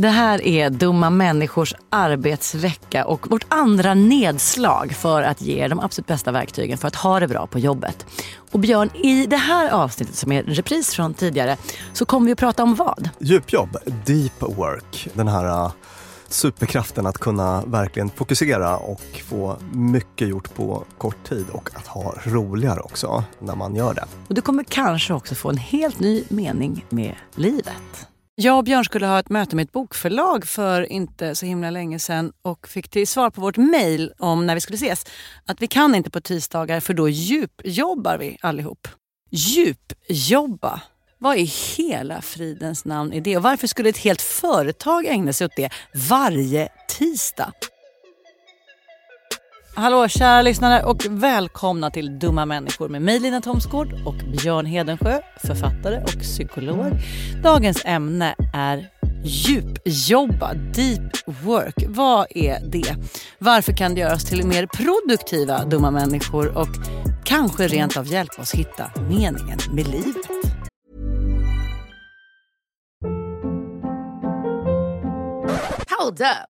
Det här är Dumma människors arbetsvecka och vårt andra nedslag för att ge er de absolut bästa verktygen för att ha det bra på jobbet. Och Björn, i det här avsnittet som är en repris från tidigare så kommer vi att prata om vad? Djupjobb, deep work. Den här uh, superkraften att kunna verkligen fokusera och få mycket gjort på kort tid och att ha roligare också när man gör det. Och du kommer kanske också få en helt ny mening med livet. Jag och Björn skulle ha ett möte med ett bokförlag för inte så himla länge sedan och fick till svar på vårt mejl om när vi skulle ses att vi kan inte på tisdagar för då djupjobbar vi allihop. Djupjobba? Vad i hela fridens namn är det? Och varför skulle ett helt företag ägna sig åt det varje tisdag? Hallå kära lyssnare och välkomna till Dumma människor med mig Lina Thomsgård och Björn Hedensjö, författare och psykolog. Dagens ämne är djupjobba, deep work. Vad är det? Varför kan det göra oss till mer produktiva dumma människor och kanske rent av hjälpa oss hitta meningen med livet? Hold up.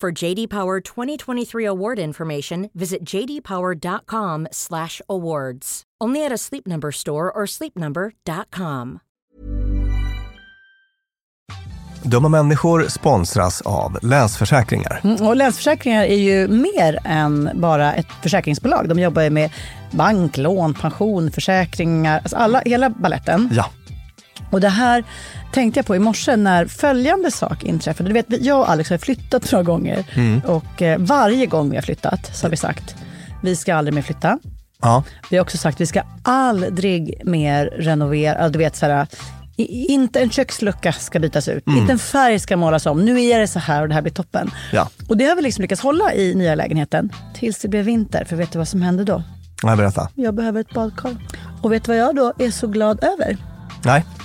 For JD Power 2023 award information, visit jdpower.com/awards. Only at a Sleep Number store or sleepnumber.com. Dumma människor sponsras av Länsförsäkringar. Mm, Och Länsförsäkringar är ju mer än bara ett försäkringsbolag. De jobbar ju med bank, lån, pension, försäkringar, alltså alla, hela balletten. Ja, Och det här tänkte jag på i morse när följande sak inträffade. Du vet, jag och Alex har flyttat några gånger och eh, varje gång vi har flyttat så har vi sagt vi ska aldrig mer flytta. ja. Vi har också sagt vi ska aldrig mer renovera. Du vet, så här, i- inte en kökslucka ska bytas ut, inte en färg ska målas om. Nu är det så här och det här blir toppen. Ja. Och det har vi liksom lyckats hålla i nya lägenheten tills det blev vinter. För vet du vad som hände då? Nej, berätta. Jag behöver ett badkar. Och vet du vad jag då är så glad över? Nej.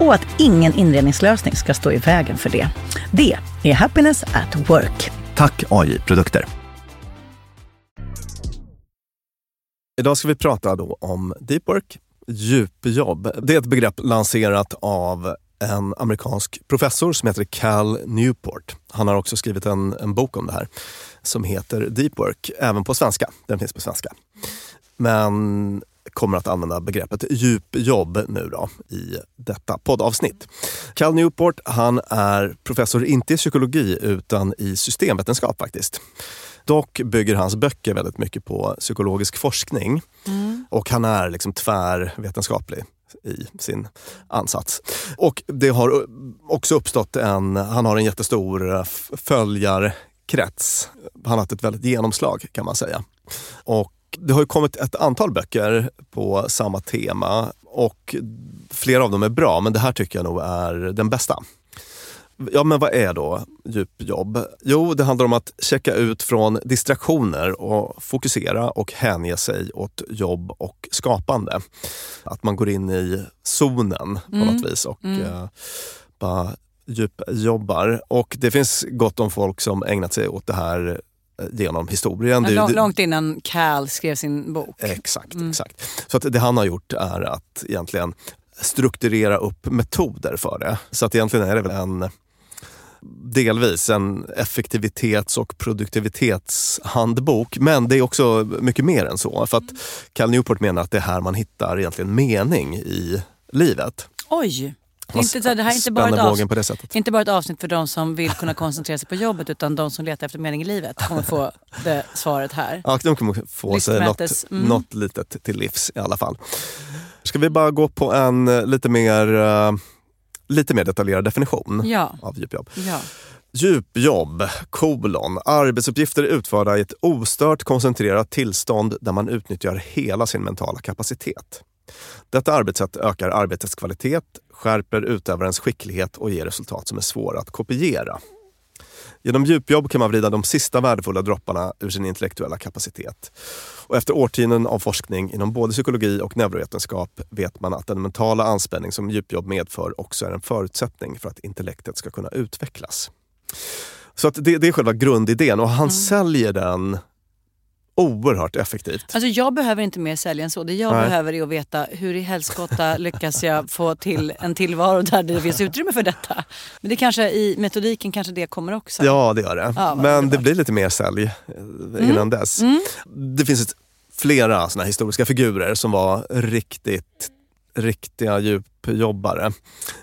och att ingen inredningslösning ska stå i vägen för det. Det är Happiness at Work. Tack AI-produkter. Idag ska vi prata då om deep work, djupjobb. Det är ett begrepp lanserat av en amerikansk professor som heter Cal Newport. Han har också skrivit en, en bok om det här som heter Deep Work, även på svenska. Den finns på svenska. Men kommer att använda begreppet djupjobb nu då i detta poddavsnitt. Cal Newport han är professor inte i psykologi utan i systemvetenskap faktiskt. Dock bygger hans böcker väldigt mycket på psykologisk forskning mm. och han är liksom tvärvetenskaplig i sin ansats. Och det har också uppstått en, han har en jättestor eh, följarkrets. Han har haft ett väldigt genomslag kan man säga. Och det har kommit ett antal böcker på samma tema och flera av dem är bra, men det här tycker jag nog är den bästa. Ja, men vad är då djupjobb? Jo, det handlar om att checka ut från distraktioner och fokusera och hänge sig åt jobb och skapande. Att man går in i zonen på mm. något vis och mm. eh, bara djupjobbar. Och det finns gott om folk som ägnat sig åt det här genom historien. Ja, långt, innan Cal skrev sin bok. Exakt, mm. exakt. Så att det han har gjort är att egentligen strukturera upp metoder för det. Så att egentligen är det väl en delvis en effektivitets och produktivitetshandbok. Men det är också mycket mer än så. För att Cal Newport menar att det är här man hittar egentligen mening i livet. Oj! Det, inte, det här är inte bara, ett avsnitt, inte bara ett avsnitt för de som vill kunna koncentrera sig på jobbet utan de som letar efter mening i livet kommer få det svaret här. Ja, de kommer få sig något, mm. något litet till livs i alla fall. Ska vi bara gå på en lite mer uh, lite mer detaljerad definition ja. av djupjobb. Ja. Djupjobb, kolon, arbetsuppgifter utförda i ett ostört koncentrerat tillstånd där man utnyttjar hela sin mentala kapacitet. Detta arbetssätt ökar arbetets kvalitet, skärper utövarens skicklighet och ger resultat som är svåra att kopiera. Genom djupjobb kan man vrida de sista värdefulla dropparna ur sin intellektuella kapacitet. Och efter årtionden av forskning inom både psykologi och neurovetenskap vet man att den mentala anspänning som djupjobb medför också är en förutsättning för att intellektet ska kunna utvecklas. Så att det, det är själva grundidén och han mm. säljer den oerhört effektivt. Alltså jag behöver inte mer sälja än så. Det jag Nej. behöver är att veta hur i helskotta lyckas jag få till en tillvaro där det finns utrymme för detta. Men det kanske i metodiken kanske det kommer också. Ja det gör det. Ja, Men det blir lite mer sälj eh, mm. innan dess. Mm. Det finns flera såna historiska figurer som var riktigt riktiga djupjobbare.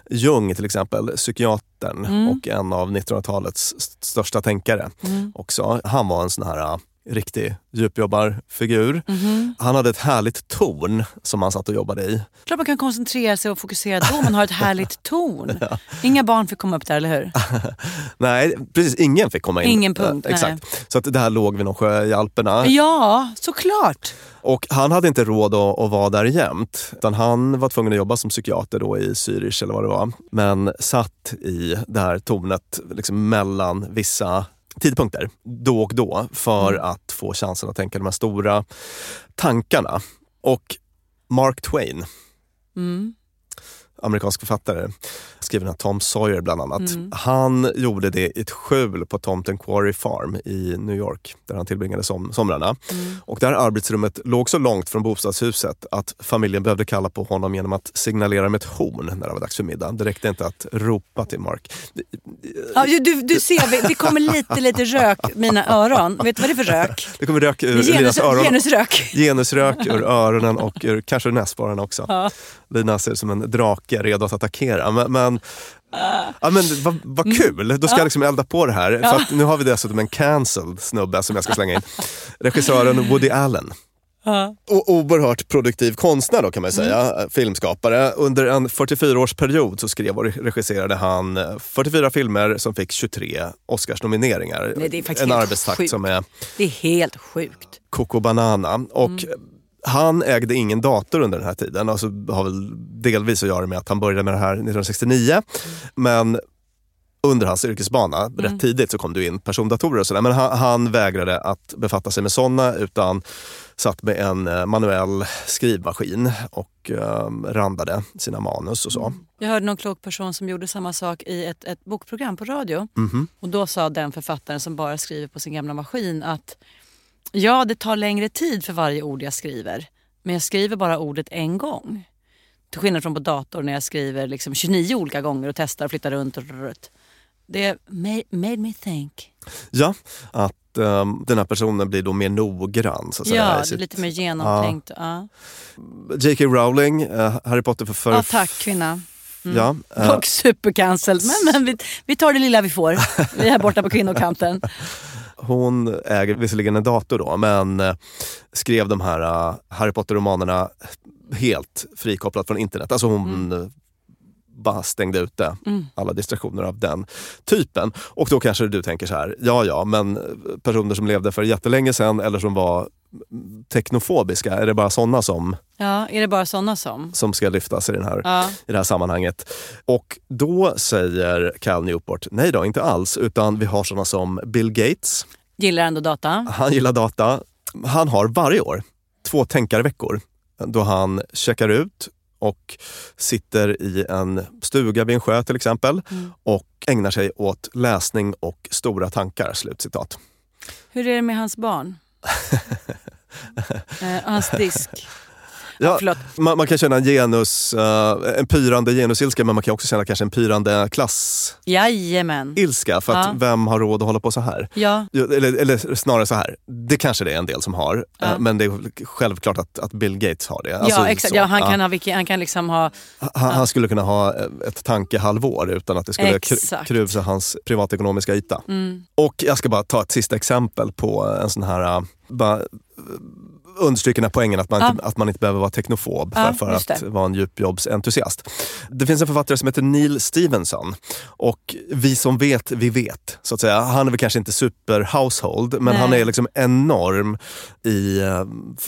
Jung till exempel, psykiatern mm. och en av 1900-talets största tänkare. Mm. också. Han var en sån här riktig djupjobbarfigur. Mm -hmm. Han hade ett härligt torn som han satt och jobbade i. Klart man kan koncentrera sig och fokusera då man har ett härligt torn. ja. Inga barn fick komma upp där, eller hur? nej, precis. Ingen fick komma in. Ingen punkt. Uh, exakt. Så att det här låg vid någon sjö i Alperna. Ja, såklart. Och han hade inte råd att, att vara där jämt. Utan han var tvungen att jobba som psykiater då i Zürich eller vad det var. Men satt i det här tornet liksom mellan vissa tidpunkter då och då för mm. att få chansen att tänka de här stora tankarna. Och Mark Twain, mm. Amerikansk författare, skriver den här Tom Sawyer bland annat. Mm. Han gjorde det i ett skjul på tomten Quarry Farm i New York där han tillbringade som, somrarna. Mm. Och det här arbetsrummet låg så långt från bostadshuset att familjen behövde kalla på honom genom att signalera med ett horn när det var dags för middag. Det räckte inte att ropa till Mark. Ja, du, du ser, det kommer lite lite rök mina öron. Vet du vad det är för rök? Det kommer rök ur Genus, öron. Genusrök. Genusrök ur öronen och ur, kanske näsborrarna också. Ja. Lina ser ut som en drake redo att attackera. Men, men Ja, men vad, vad mm. kul, då ska jag liksom elda på det här. För nu har vi dessutom en cancelled snubbe som jag ska slänga in. Regissören Woody Allen. Och oerhört produktiv konstnär då kan man säga, filmskapare. Under en 44-årsperiod så skrev och regisserade han 44 filmer som fick 23 Oscarsnomineringar. Nej, det är faktiskt en arbetstakt sjukt. som är Det är helt sjukt. Coco Banana. Och Han ägde ingen dator under den här tiden. Alltså, har väl delvis att göra med att han började med det här 1969. Men under hans yrkesbana, rätt tidigt, så kom det in persondatorer och sådär. Men han, han vägrade att befatta sig med sådana utan satt med en eh, manuell skrivmaskin och eh, randade sina manus och så. Jag hörde någon klok person som gjorde samma sak i ett, ett bokprogram på radio. Mhm. Och då sa den författaren som bara skriver på sin gamla maskin att ja, det tar längre tid för varje ord jag skriver. Men jag skriver bara ordet en gång. Till skillnad från på dator när jag skriver liksom 29 olika gånger och testar och flyttar runt. Och. Det made, made me think. Ja, att eh, den här personen blir då mer noggrann. Så att säga, Ja, det är sitt- lite mer genomtänkt. Ja. J.K. Rowling, eh, Harry Potter för... för Ja, tack kvinna. Ja, eh, Och supercancelled. Men, men vi, vi tar det lilla vi får. Vi är här borta på kvinnokanten. Hon äger visserligen en dator då, men eh, skrev de här eh, Harry Potter-romanerna helt frikopplat från internet. Alltså hon eh, bara stängde ute alla distraktioner av den typen. Och då kanske du tänker så här, ja ja, men personer som levde för jättelänge sedan eller som var mm, teknofobiska, är det bara sådana som, Ja, är det bara sådana som? som ska lyftas i, den här, Ja. i det här sammanhanget? Och då säger Cal Newport, nej då, inte alls, utan vi har sådana som Bill Gates, Gillar ändå data. han gillar data. Han har varje år två tänkarveckor då han checkar ut och sitter i en stuga vid en sjö till exempel och ägnar sig åt läsning och stora tankar. Slutcitat. Hur är det med hans barn? Eh, hans disk. Ja, man, man kan känna en genus, eh, en pyrande genusilska men man kan också känna kanske en pyrande klassilska. Jajamän. För att Ja. vem har råd att hålla på så här? Ja, Eller, eller snarare så här, det kanske det är en del som har. Eh, Men det är självklart att, att Bill Gates har det. Alltså, ja exakt. han. Kan ha, han kan liksom ha... Han, han skulle kunna ha ett tankehalvår utan att det skulle Exakt. Mm. krusa hans privatekonomiska yta. Och jag ska bara ta ett sista exempel på en sån här, uh, bara, understryka den här poängen att man, Ja. inte, att man inte behöver vara teknofob för, Ja, för just att vara en djupjobbsentusiast. Det finns en författare som heter Neil Stevenson och vi som vet, vi vet. så att säga. Han är väl kanske inte super household men Nej. han är liksom enorm i uh,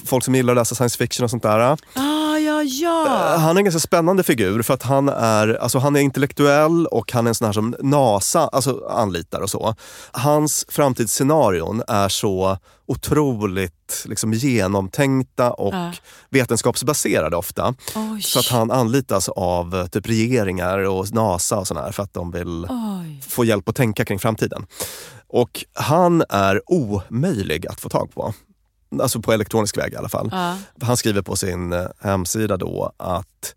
folk som gillar att läsa science fiction och sånt där. Ah, ja, ja. Eh, Han är en ganska spännande figur för att han är, alltså han är intellektuell och han är en sån här som NASA alltså anlitar och så. Hans framtidsscenarion är så otroligt liksom, genomtänkta och Ja. vetenskapsbaserade ofta. Oj. Så att han anlitas av eh, typ regeringar och NASA och sådär för att de vill Oj. få hjälp att tänka kring framtiden. Och han är omöjlig att få tag på. Alltså på elektronisk väg i alla fall. Ja. Han skriver på sin eh, hemsida då att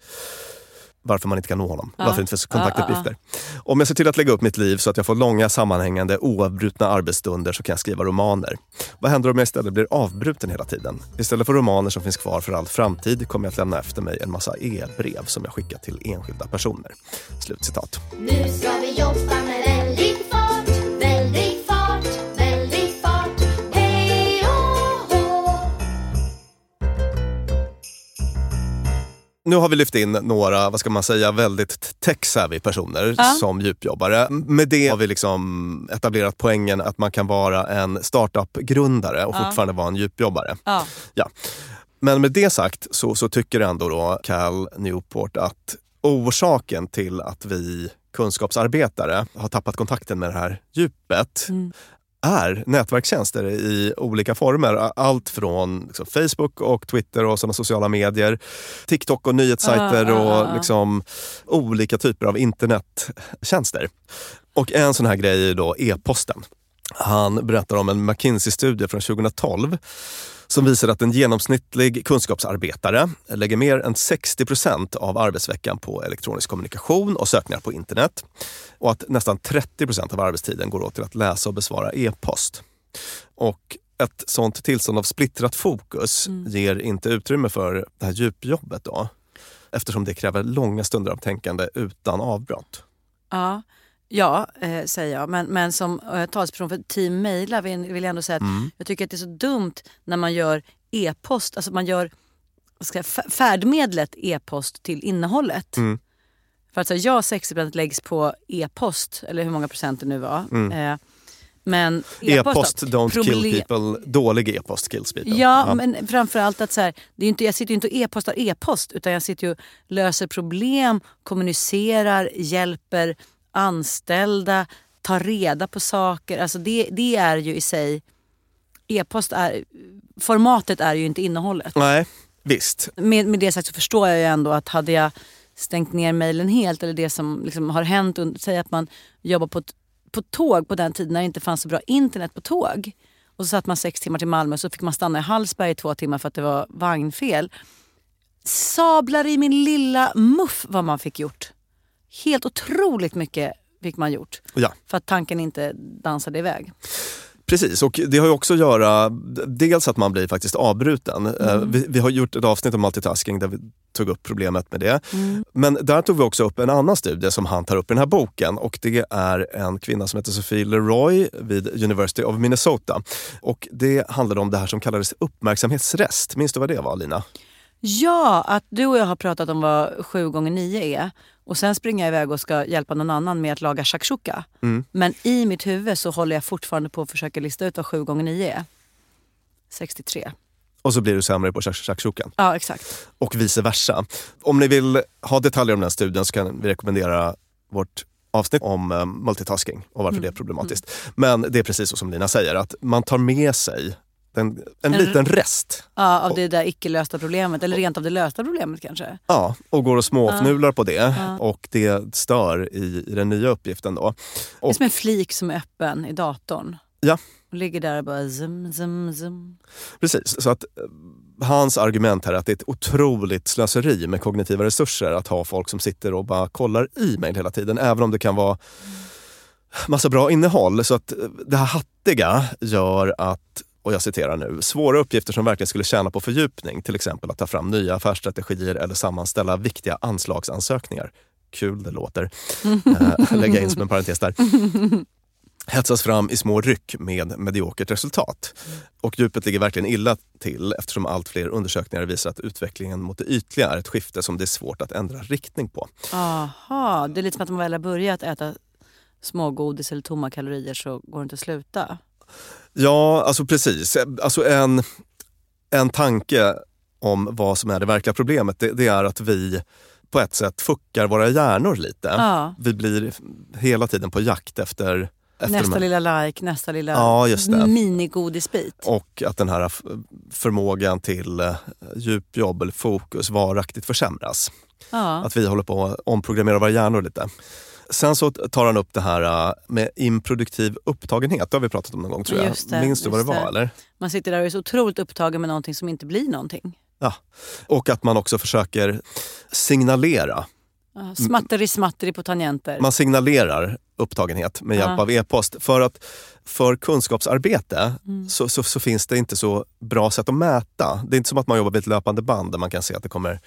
varför man inte kan nå honom. Ja. Varför det inte finns kontaktuppgifter. Om jag ser till att lägga upp mitt liv så att jag får långa sammanhängande oavbrutna arbetsstunder så kan jag skriva romaner. Vad händer om jag istället blir avbruten hela tiden? Istället för romaner som finns kvar för all framtid kommer jag att lämna efter mig en massa e-brev som jag skickar till enskilda personer. Slutcitat. Nu ska vi jobba med väldig Nu har vi lyft in några, vad ska man säga, väldigt tech-savvy personer Ja. som djupjobbare. Med det har vi liksom etablerat poängen att man kan vara en startup-grundare och Ja. fortfarande vara en djupjobbare. Ja. Ja. Men med det sagt så, så tycker ändå då Cal Newport att orsaken till att vi kunskapsarbetare har tappat kontakten med det här djupet Mm. Är nätverkstjänster i olika former. Allt från liksom Facebook och Twitter och sådana sociala medier, TikTok och nyhetssajter Ah, ah, och ah. liksom olika typer av internettjänster. Och en sån här grej är då e-posten. Han berättar om en McKinsey-studie från 2012 som visar att en genomsnittlig kunskapsarbetare lägger mer än 60 procent av arbetsveckan på elektronisk kommunikation och sökningar på internet. Och att nästan 30 procent av arbetstiden går åt till att läsa och besvara e-post. Och ett sånt tillstånd av splittrat fokus ger inte utrymme för det här djupjobbet då. Eftersom det kräver långa stunder av tänkande utan avbrott. Ja, ja eh, säger jag. Men, men som eh, talesperson för Team Maila vill, vill jag ändå säga att Mm. jag tycker att det är så dumt när man gör e-post, alltså man gör ska jag, färdmedlet e-post till innehållet. Mm. För att så, här, ja, 60% läggs på e-post, eller hur många procent det nu var. Eh, men Mm. E-post då, don't kill problem- people, dålig e-post kills people. Ja, men framförallt att så här, det är inte, jag sitter ju inte och e-postar e-post utan jag sitter ju och löser problem, kommunicerar, hjälper anställda, tar reda på saker. Alltså det, det är ju i sig, e-post är, formatet är ju inte innehållet. Nej, visst. Med, med det sagt så förstår jag ju ändå att hade jag stängt ner mejlen helt eller det som liksom har hänt, säg att man jobbar på, ett, på tåg på den tiden när det inte fanns så bra internet på tåg. Och så satt man sex timmar till Malmö så fick man stanna i Hallsberg i två timmar för att det var vagnfel. Sablar i min lilla muff vad man fick gjort. Helt otroligt mycket fick man gjort. Ja. För att tanken inte dansade iväg. Precis, och det har ju också att göra, dels att man blir faktiskt avbruten. Eh, Vi, vi har gjort ett avsnitt om multitasking där vi tog upp problemet med det. Men där tog vi också upp en annan studie som han tar upp i den här boken och det är en kvinna som heter Sophie Leroy vid University of Minnesota. Och det handlade om det här som kallades uppmärksamhetsrest. Minns du vad det var Lina? Ja, att du och jag har pratat om vad 7 gånger 9 är. Och sen springer jag iväg och ska hjälpa någon annan med att laga shakshuka. Men i mitt huvud så håller jag fortfarande på att försöka lista ut vad 7 gånger 9 är. 63. Och så blir du sämre på shak- shakshukan. Ja, exakt. och vice versa. Om ni vill ha detaljer om den här studien så kan vi rekommendera vårt avsnitt om eh, multitasking och varför det är problematiskt. Men det är precis så som Lina säger, att man tar med sig den, en En- liten rest Ja, av det där icke lösta problemet. Eller rent av det lösta problemet kanske. ja, och går och småfnular på det och det stör i, i den nya uppgiften. Då. Det är Och, som en flik som är öppen i datorn. ja, Och ligger där och bara zum, zum, zum. precis. Så att eh, hans argument här är att det är ett otroligt slöseri med kognitiva resurser att ha folk som sitter och bara kollar e-mail hela tiden, även om det kan vara massa bra innehåll. Så att eh, det här hattiga gör att, och jag citerar nu, svåra uppgifter som verkligen skulle tjäna på fördjupning, till exempel att ta fram nya affärsstrategier eller sammanställa viktiga anslagsansökningar. Kul det låter. Eh, lägga in som en parentes där. hetsas fram i små ryck med mediokert resultat. Och djupet ligger verkligen illa till eftersom allt fler undersökningar visar att utvecklingen mot det ytliga är ett skifte som det är svårt att ändra riktning på. Aha, det är lite som att man väl har börjat äta smågodis eller tomma kalorier så går det inte att sluta. Ja, alltså precis. Alltså en, en tanke om vad som är det verkliga problemet, det, det är att vi på ett sätt fuckar våra hjärnor lite. Ja. Vi blir hela tiden på jakt efter, Nästa här- lilla like, nästa lilla Ja, just det. minigodisbit. Och att den här förmågan till eh, djupjobb eller fokus varaktigt försämras. Ja. Att vi håller på att omprogrammera våra hjärnor lite. Sen så tar han upp det här eh, med improduktiv upptagenhet. Det har vi pratat om någon gång tror jag. Det, Minns du vad det var det. eller? Man sitter där och är så otroligt upptagen med någonting som inte blir någonting. Ja. Och att man också försöker signalera. Ja, Smatteri smatteri på tangenter. Man signalerar upptagenhet med hjälp Ja. av e-post. För att för kunskapsarbete Mm. så, så, så finns det inte så bra sätt att mäta. Det är inte som att man jobbar vid ett löpande band där man kan se att det kommer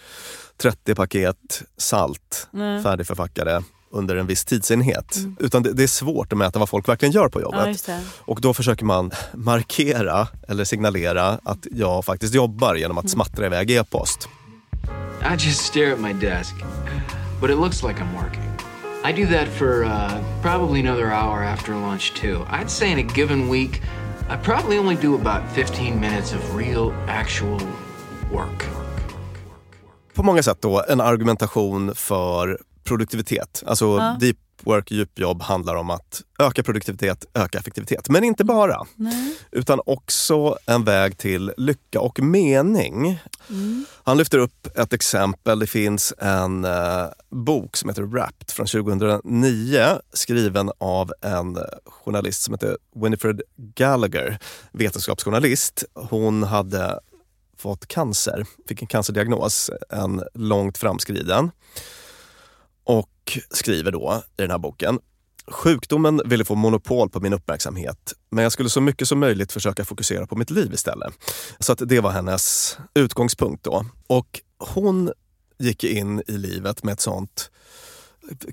30 paket salt Nej. färdigförpackade under en viss tidsenhet. Utan det, det är svårt att mäta vad folk verkligen gör på jobbet. Mm. Ja. Och då försöker man markera eller signalera att jag faktiskt jobbar genom Mm. att smattra iväg e-post. I just stare at my desk, but it looks like I'm working. I do that for uh, probably another hour after lunch, too. I'd say in a given week, I probably only do about 15 minutes of real, actual work. På många sätt då en argumentation för produktivitet. Alltså deep work, djupjobb handlar om att öka produktivitet, öka effektivitet. Men inte bara. Utan också en väg till lycka och mening. Han lyfter upp ett exempel. Det finns en eh, bok som heter Wrapped från 2009 skriven av en journalist som heter Winifred Gallagher, vetenskapsjournalist. Hon hade fått cancer, fick en cancerdiagnos, en långt framskriden. Och skriver då i den här boken Sjukdomen ville få monopol på min uppmärksamhet men jag skulle så mycket som möjligt försöka fokusera på mitt liv istället. Så att det var hennes utgångspunkt då. Och hon gick in i livet med ett sånt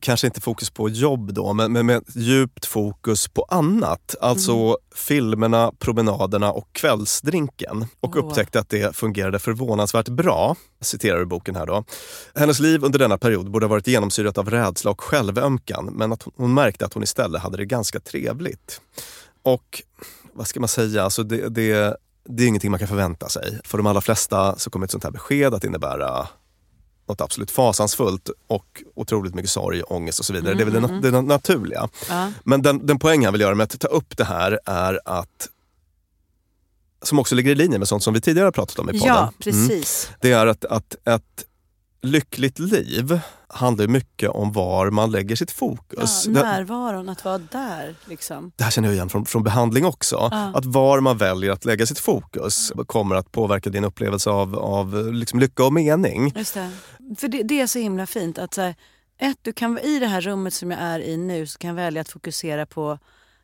kanske inte fokus på jobb då, men, men med djupt fokus på annat. Alltså filmerna, promenaderna och kvällsdrinken. Och Åh. upptäckte att det fungerade förvånansvärt bra. Jag citerar ur boken här då. Hennes liv under denna period borde ha varit genomsyrat av rädsla och självömkan, men att hon märkte att hon istället hade det ganska trevligt. Och vad ska man säga, alltså det, det, det är ingenting man kan förvänta sig. För de allra flesta så kommer ett sånt här besked att innebära något absolut fasansfullt och otroligt mycket sorg, ångest och så vidare. Det är väl det, nat- det naturliga. Ja. Men den, den poäng han vill göra med att ta upp det här är att som också ligger i linje med sånt som vi tidigare pratat om i podden. Ja, Mm. precis. Det är att, att ett lyckligt liv handlar mycket om var man lägger sitt Ja, fokus. det, närvaron, att vara där. Liksom. det här känner jag igen från, från behandling också. Ja. Att var man väljer att lägga sitt fokus kommer att påverka din upplevelse av, av liksom lycka och mening. Just det. För det, det är så himla fint att så här, ett, du kan i det här rummet som jag är i nu så kan jag välja att fokusera på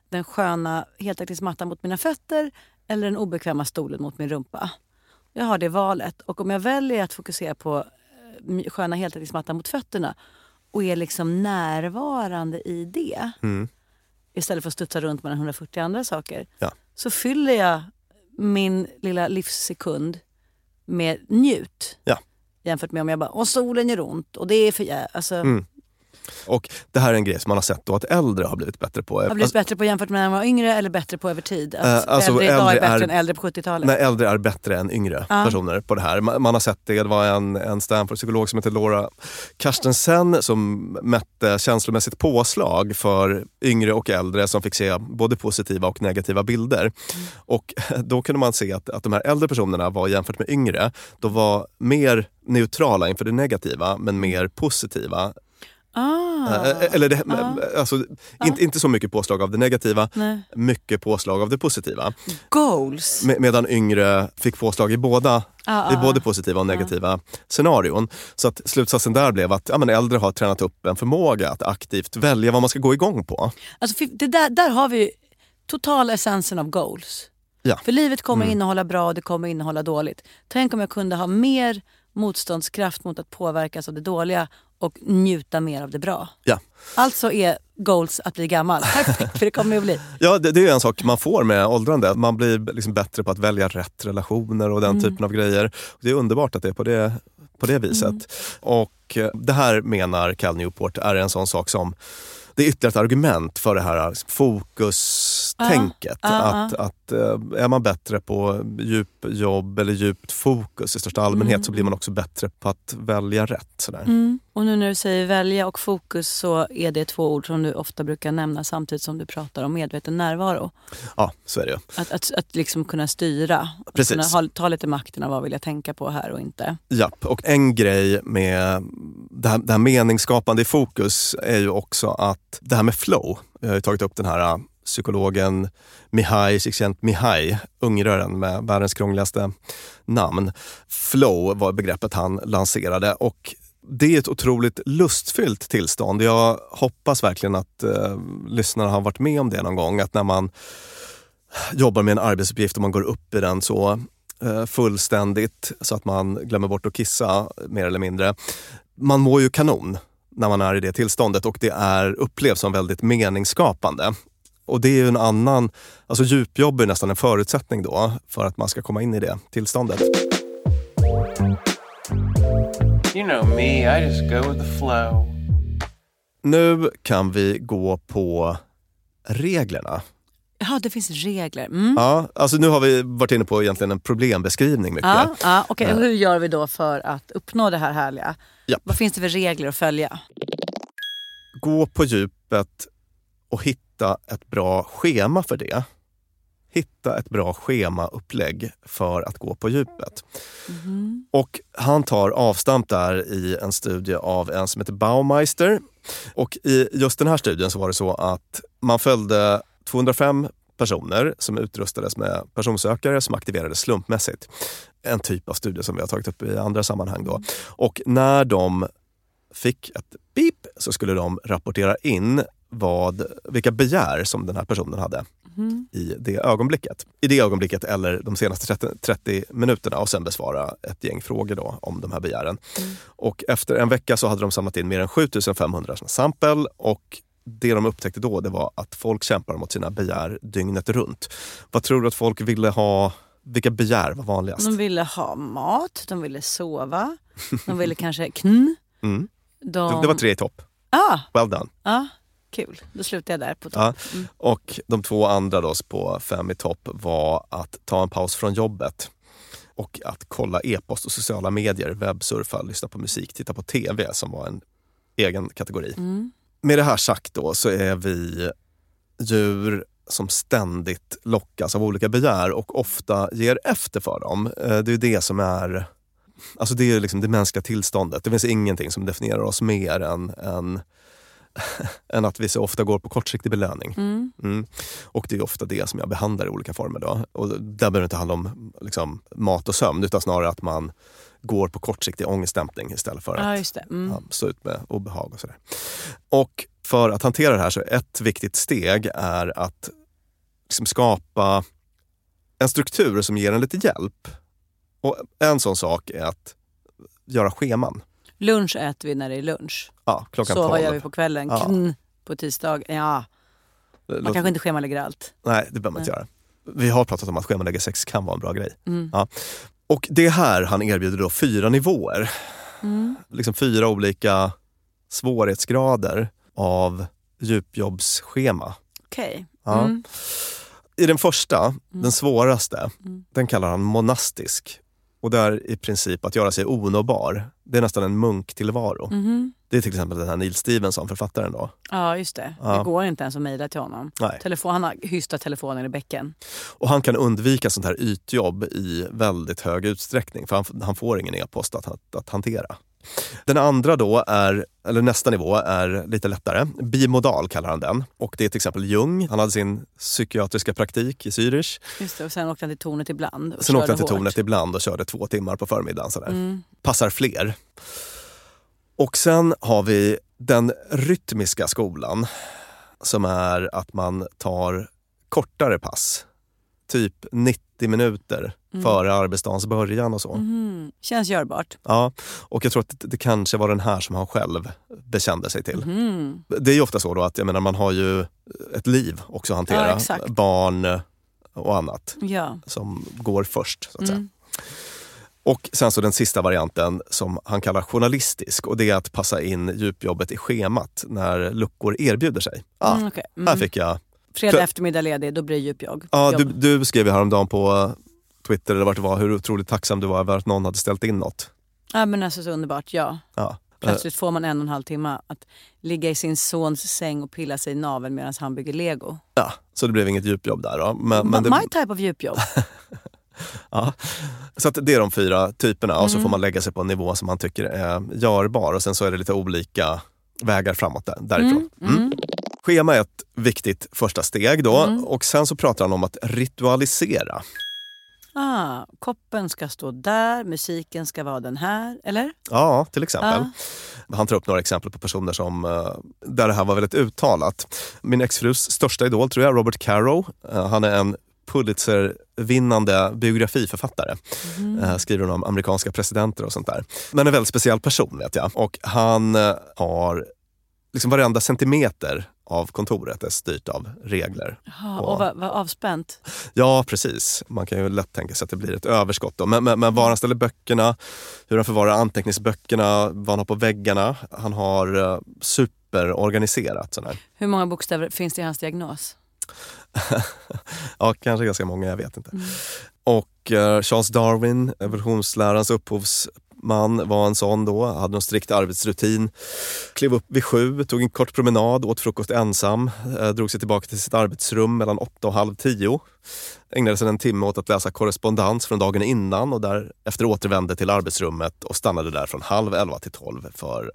den sköna heltäckningsmattan mot mina fötter eller den obekväma stolen mot min rumpa. Jag har det valet och om jag väljer att fokusera på sköna heltäckningsmattan mot fötterna och är liksom närvarande i det Mm. istället för att studsa runt mellan 140 andra saker Ja. så fyller jag min lilla livssekund med njut. Ja. Jämfört med om jag bara, åh solen gör ont och det är för jä-" alltså, Mm. Och det här är en grej som man har sett då att äldre har blivit bättre på. Har blivit Alltså, bättre på jämfört med när man var yngre eller bättre på över tid? Att Eh, alltså, äldre idag är äldre bättre är- än äldre på 70-talet? när äldre är bättre än yngre Ja. personer på det här. Man, man har sett det, det var en, en Stanford-psykolog som heter Laura Carstensen som mätte känslomässigt påslag för yngre och äldre som fick se både positiva och negativa bilder. Mm. Och då kunde man se att, att de här äldre personerna var jämfört med yngre, de var mer neutrala inför det negativa men mer positiva. Ah, Eh, Eller det, Ja. alltså, inte, inte så mycket påslag av det negativa, nej. mycket påslag av det positiva. Goals. Med, medan yngre fick påslag i båda, Ah, i ah, både positiva och negativa scenarion. Så att slutsatsen där blev att ja, men äldre har tränat upp en förmåga att aktivt välja vad man ska gå igång på. Alltså, det där, där har vi total essensen av goals. Ja. För livet kommer Mm. innehålla bra och det kommer innehålla dåligt. Tänk om jag kunde ha mer motståndskraft mot att påverkas av det dåliga och njuta mer av det bra. Ja. Alltså är goals att bli gammal. Perfekt, för det kommer det att bli. Ja, det, det är en sak man får med åldrande. Man blir liksom bättre på att välja rätt relationer och den Mm. typen av grejer. Det är underbart att det är på det, på det viset. Mm. Och eh, det här menar Cal Newport är en sån sak som det är ytterligare ett argument för det här liksom, fokustänket. Ja, ja, att, att eh, är man bättre på djupjobb eller djupt fokus i största allmänhet Mm. så blir man också bättre på att välja rätt. Sådär. Mm. Och nu när du säger välja och fokus så är det två ord som du ofta brukar nämna samtidigt som du pratar om medveten närvaro. Ja, så är det ju. Att, att, att liksom kunna styra. Precis. Kunna ha, ta lite makten av vad vill jag tänka på här och inte. Japp, och en grej med det här, det här meningsskapande i fokus är ju också att det här med flow. Jag har ju tagit upp den här psykologen Mihai Csikszentmihalyi, ungrören med världens krångligaste namn. Flow var begreppet han lanserade och det är ett otroligt lustfyllt tillstånd. Jag hoppas verkligen att eh, lyssnarna har varit med om det någon gång. Att när man jobbar med en arbetsuppgift och man går upp i den så eh, fullständigt så att man glömmer bort att kissa mer eller mindre. Man mår ju kanon när man är i det tillståndet och det är, upplevs som väldigt meningsskapande. Och det är ju en annan, alltså djupjobb är nästan en förutsättning då för att man ska komma in i det tillståndet. You know me, I just go with the flow. Nu kan vi gå på reglerna. Ja, det finns regler. Mm. Ja, alltså nu har vi varit inne på egentligen en problembeskrivning mycket. Ja, ja, okej. Ja. Hur gör vi då för att uppnå det här härliga? Japp. Vad finns det för regler att följa? gå på djupet och hitta ett bra schema för det. Hitta ett bra schemaupplägg för att gå på djupet. Och han tar avstamp där i en studie av en som heter Baumeister. Och i just den här studien så var det så att man följde 205 personer som utrustades med personsökare som aktiverades slumpmässigt. En typ av studie som vi har tagit upp i andra sammanhang. Då. Och när de fick ett pip så skulle de rapportera in vad, vilka begär som den här personen hade. i det ögonblicket. I det ögonblicket eller de senaste 30, 30 minuterna och sen besvara ett gäng frågor då om de här begären. Och efter en vecka så hade de samlat in mer än 7500 såna sample och det de upptäckte då det var att folk kämpar mot sina begär dygnet runt. Vad tror du att folk ville ha? Vilka begär var vanligast? De ville ha mat, de ville sova, de ville kanske kn. Mm. De... Det var tre i topp. Ah, Well done. ah, kul, då slutar jag där på topp. Ja. Och de två andra då på fem i topp var att ta en paus från jobbet och att kolla e-post och sociala medier, webbsurfa, lyssna på musik, titta på tv som var en egen kategori. Med det här sagt då så är vi djur som ständigt lockas av olika begär och ofta ger efter för dem. Eh, Det är det som är Alltså det är liksom det mänskliga tillståndet. Det finns ingenting som definierar oss mer än, än, än att vi så ofta går på kortsiktig belöning. Mm. Och det är ofta det som jag behandlar i olika former. Då. Och där behöver det inte handla om liksom, mat och sömn utan snarare att man går på kortsiktig ångestdämpning istället för Ja, att det. Mm. ja, stå ut med obehag och sådär. Och för att hantera det här så ett viktigt steg är att liksom skapa en struktur som ger en lite hjälp. Och en sån sak är att göra scheman. Lunch äter vi när det är lunch. Ja, klockan Sova 12. gör vi på kvällen. Ja. Kn på tisdag. Ja, man Låt- kanske inte schemalägger allt. Nej, det behöver man inte göra. Vi har pratat om att schemalägga sex kan vara en bra grej. Mm. Ja. Och det är här han erbjuder då fyra nivåer. Mm. Liksom fyra olika svårighetsgrader av djupjobbsschema. Okej. Ja. Mm. I den första, den svåraste, den kallar han monastisk. Och det är i princip att göra sig onåbar. Det är nästan en munktillvaro. Mhm. Det är till exempel den här Neil Stevenson, författaren. då. Ja, just det. Ja. Det går inte ens att mejla till honom. Nej. Telefon, han har hystat telefonen i bäcken. Och han kan undvika sånt här ytjobb i väldigt hög utsträckning för han, han får ingen e-post att, att, att hantera. Den andra då är, eller nästa nivå är lite lättare. Bimodal kallar han den. Och det är till exempel Jung. Han hade sin psykiatriska praktik i Zürich. Just det. Och sen åkte han till tornet ibland. Och Sen åkte han till tornet ibland och körde två timmar på förmiddagen. Sådär. Mm. Passar fler. Och sen har vi den rytmiska skolan som är att man tar kortare pass. Typ 90 minuter före arbetsdagens början och så. Mhm. Känns görbart. Ja, och jag tror att det, kanske var den här som han själv bekände sig till. Mhm. Det är ju ofta så då att jag menar, man har ju ett liv också att hantera. Ja. Barn och annat Ja. som går först. Så att säga. Mm. Och sen så den sista varianten som han kallar journalistisk och det är att passa in djupjobbet i schemat när luckor erbjuder sig. Ah, Mm, okej. Mm. Här fick jag... Fredag eftermiddag ledig, då blir det djupjobb. Ja, Jobb. du, du skrev ju häromdagen på Twitter eller vart det var hur otroligt tacksam du var över att någon hade ställt in något. Ja, men alltså så underbart. Ja. Ja. Plötsligt får man en och en halv timme att ligga i sin sons säng och pilla sig i naveln medan han bygger lego. Ja, så det blev inget djupjobb där. Då. Men, men det, My type of djupjobb. ja. Så att det är de fyra typerna och så Mm. får man lägga sig på en nivå som man tycker är görbar och sen så är det lite olika vägar framåt där, därifrån. Mm. Schema är ett viktigt första steg då Mm. och sen så pratar han om att ritualisera. Ah, koppen ska stå där, musiken ska vara den här. Eller? Ja, till exempel. Ja. Han tar upp några exempel på personer som, eh, där det här var väldigt uttalat. Min exfrus största idol tror jag, Robert Caro. Eh, Han är en Pulitzer-vinnande biografiförfattare. Eh, Skriver om amerikanska presidenter och sånt där. Men en väldigt speciell person vet jag. Och han har liksom varenda centimeter av kontoret är styrt av regler. Jaha, Och- och vad vad avspänt. Ja, precis. Man kan ju lätt tänka sig att det blir ett överskott. Då. Men, men, men var han ställer böckerna, hur han förvarar anteckningsböckerna, vad han har på väggarna. Han har uh, superorganiserat. Sån här. Hur många bokstäver finns det i hans diagnos? Ja, kanske ganska många, jag vet inte. Och eh, Charles Darwin, evolutionslärans upphovsman, var en sån då. Hade någon strikt arbetsrutin. Klev upp vid sju, tog en kort promenad, åt frukost ensam. Eh, drog sig tillbaka till sitt arbetsrum mellan åtta och halv tio. Ägnade sig en timme åt att läsa korrespondens från dagen innan och därefter återvände till arbetsrummet och stannade där från halv elva till tolv för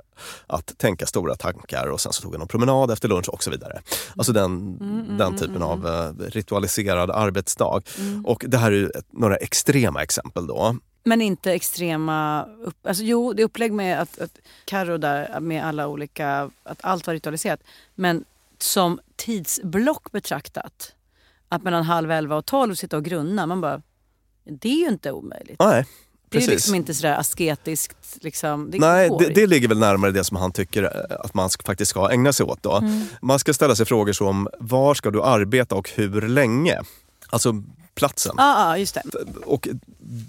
att tänka stora tankar och sen så tog han en promenad efter lunch och så vidare. Alltså den, den typen av eh, ritualiserad arbetsdag. Och det här är några extrema exempel då. Men inte extrema... Upp, alltså jo, det är upplägg med att, att Karo där med alla olika... Att allt var ritualiserat. Men som tidsblock betraktat. att mellan halv elva och tolv sitta och grunna. Man bara, det är ju inte omöjligt. Nej, det är liksom inte sådär asketiskt. Liksom. Det Nej, det, det ligger väl närmare det som han tycker eh, att man ska, faktiskt ska ägna sig åt. Då. Mm. Man ska ställa sig frågor som var ska du arbeta och hur länge? Alltså platsen. Ja, ja, just det. Och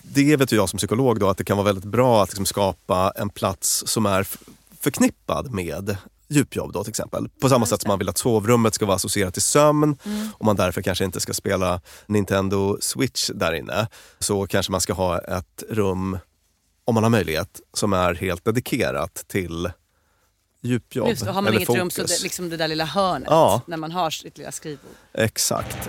det vet jag som psykolog då att det kan vara väldigt bra att liksom skapa en plats som är förknippad med djupjobb då till exempel. På samma sätt som man vill att sovrummet ska vara associerat till sömn och man därför kanske inte ska spela Nintendo Switch där inne. Så kanske man ska ha ett rum, om man har möjlighet, som är helt dedikerat till djupjobb. Just det, har man eller inget rum så fokus. det, liksom det där lilla hörnet Ja. när man har sitt lilla skrivbord. Exakt.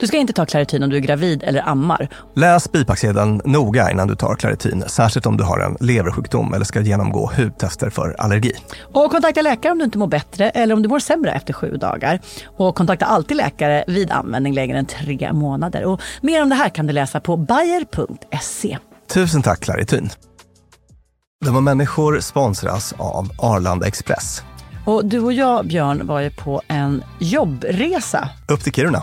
Du ska inte ta Clarityn om du är gravid eller ammar. Läs bipacksedeln noga innan du tar Claritin, särskilt om du har en leversjukdom eller ska genomgå hudtester för allergi. Och kontakta läkare om du inte mår bättre eller om du mår sämre efter sju dagar. Och kontakta alltid läkare vid användning längre än tre månader. Och mer om det här kan du läsa på bayer.se. Tusen tack Claritin. Dumma människor sponsras av Arlanda Express. Och du och jag, Björn, var ju på en jobbresa. Upp till Kiruna.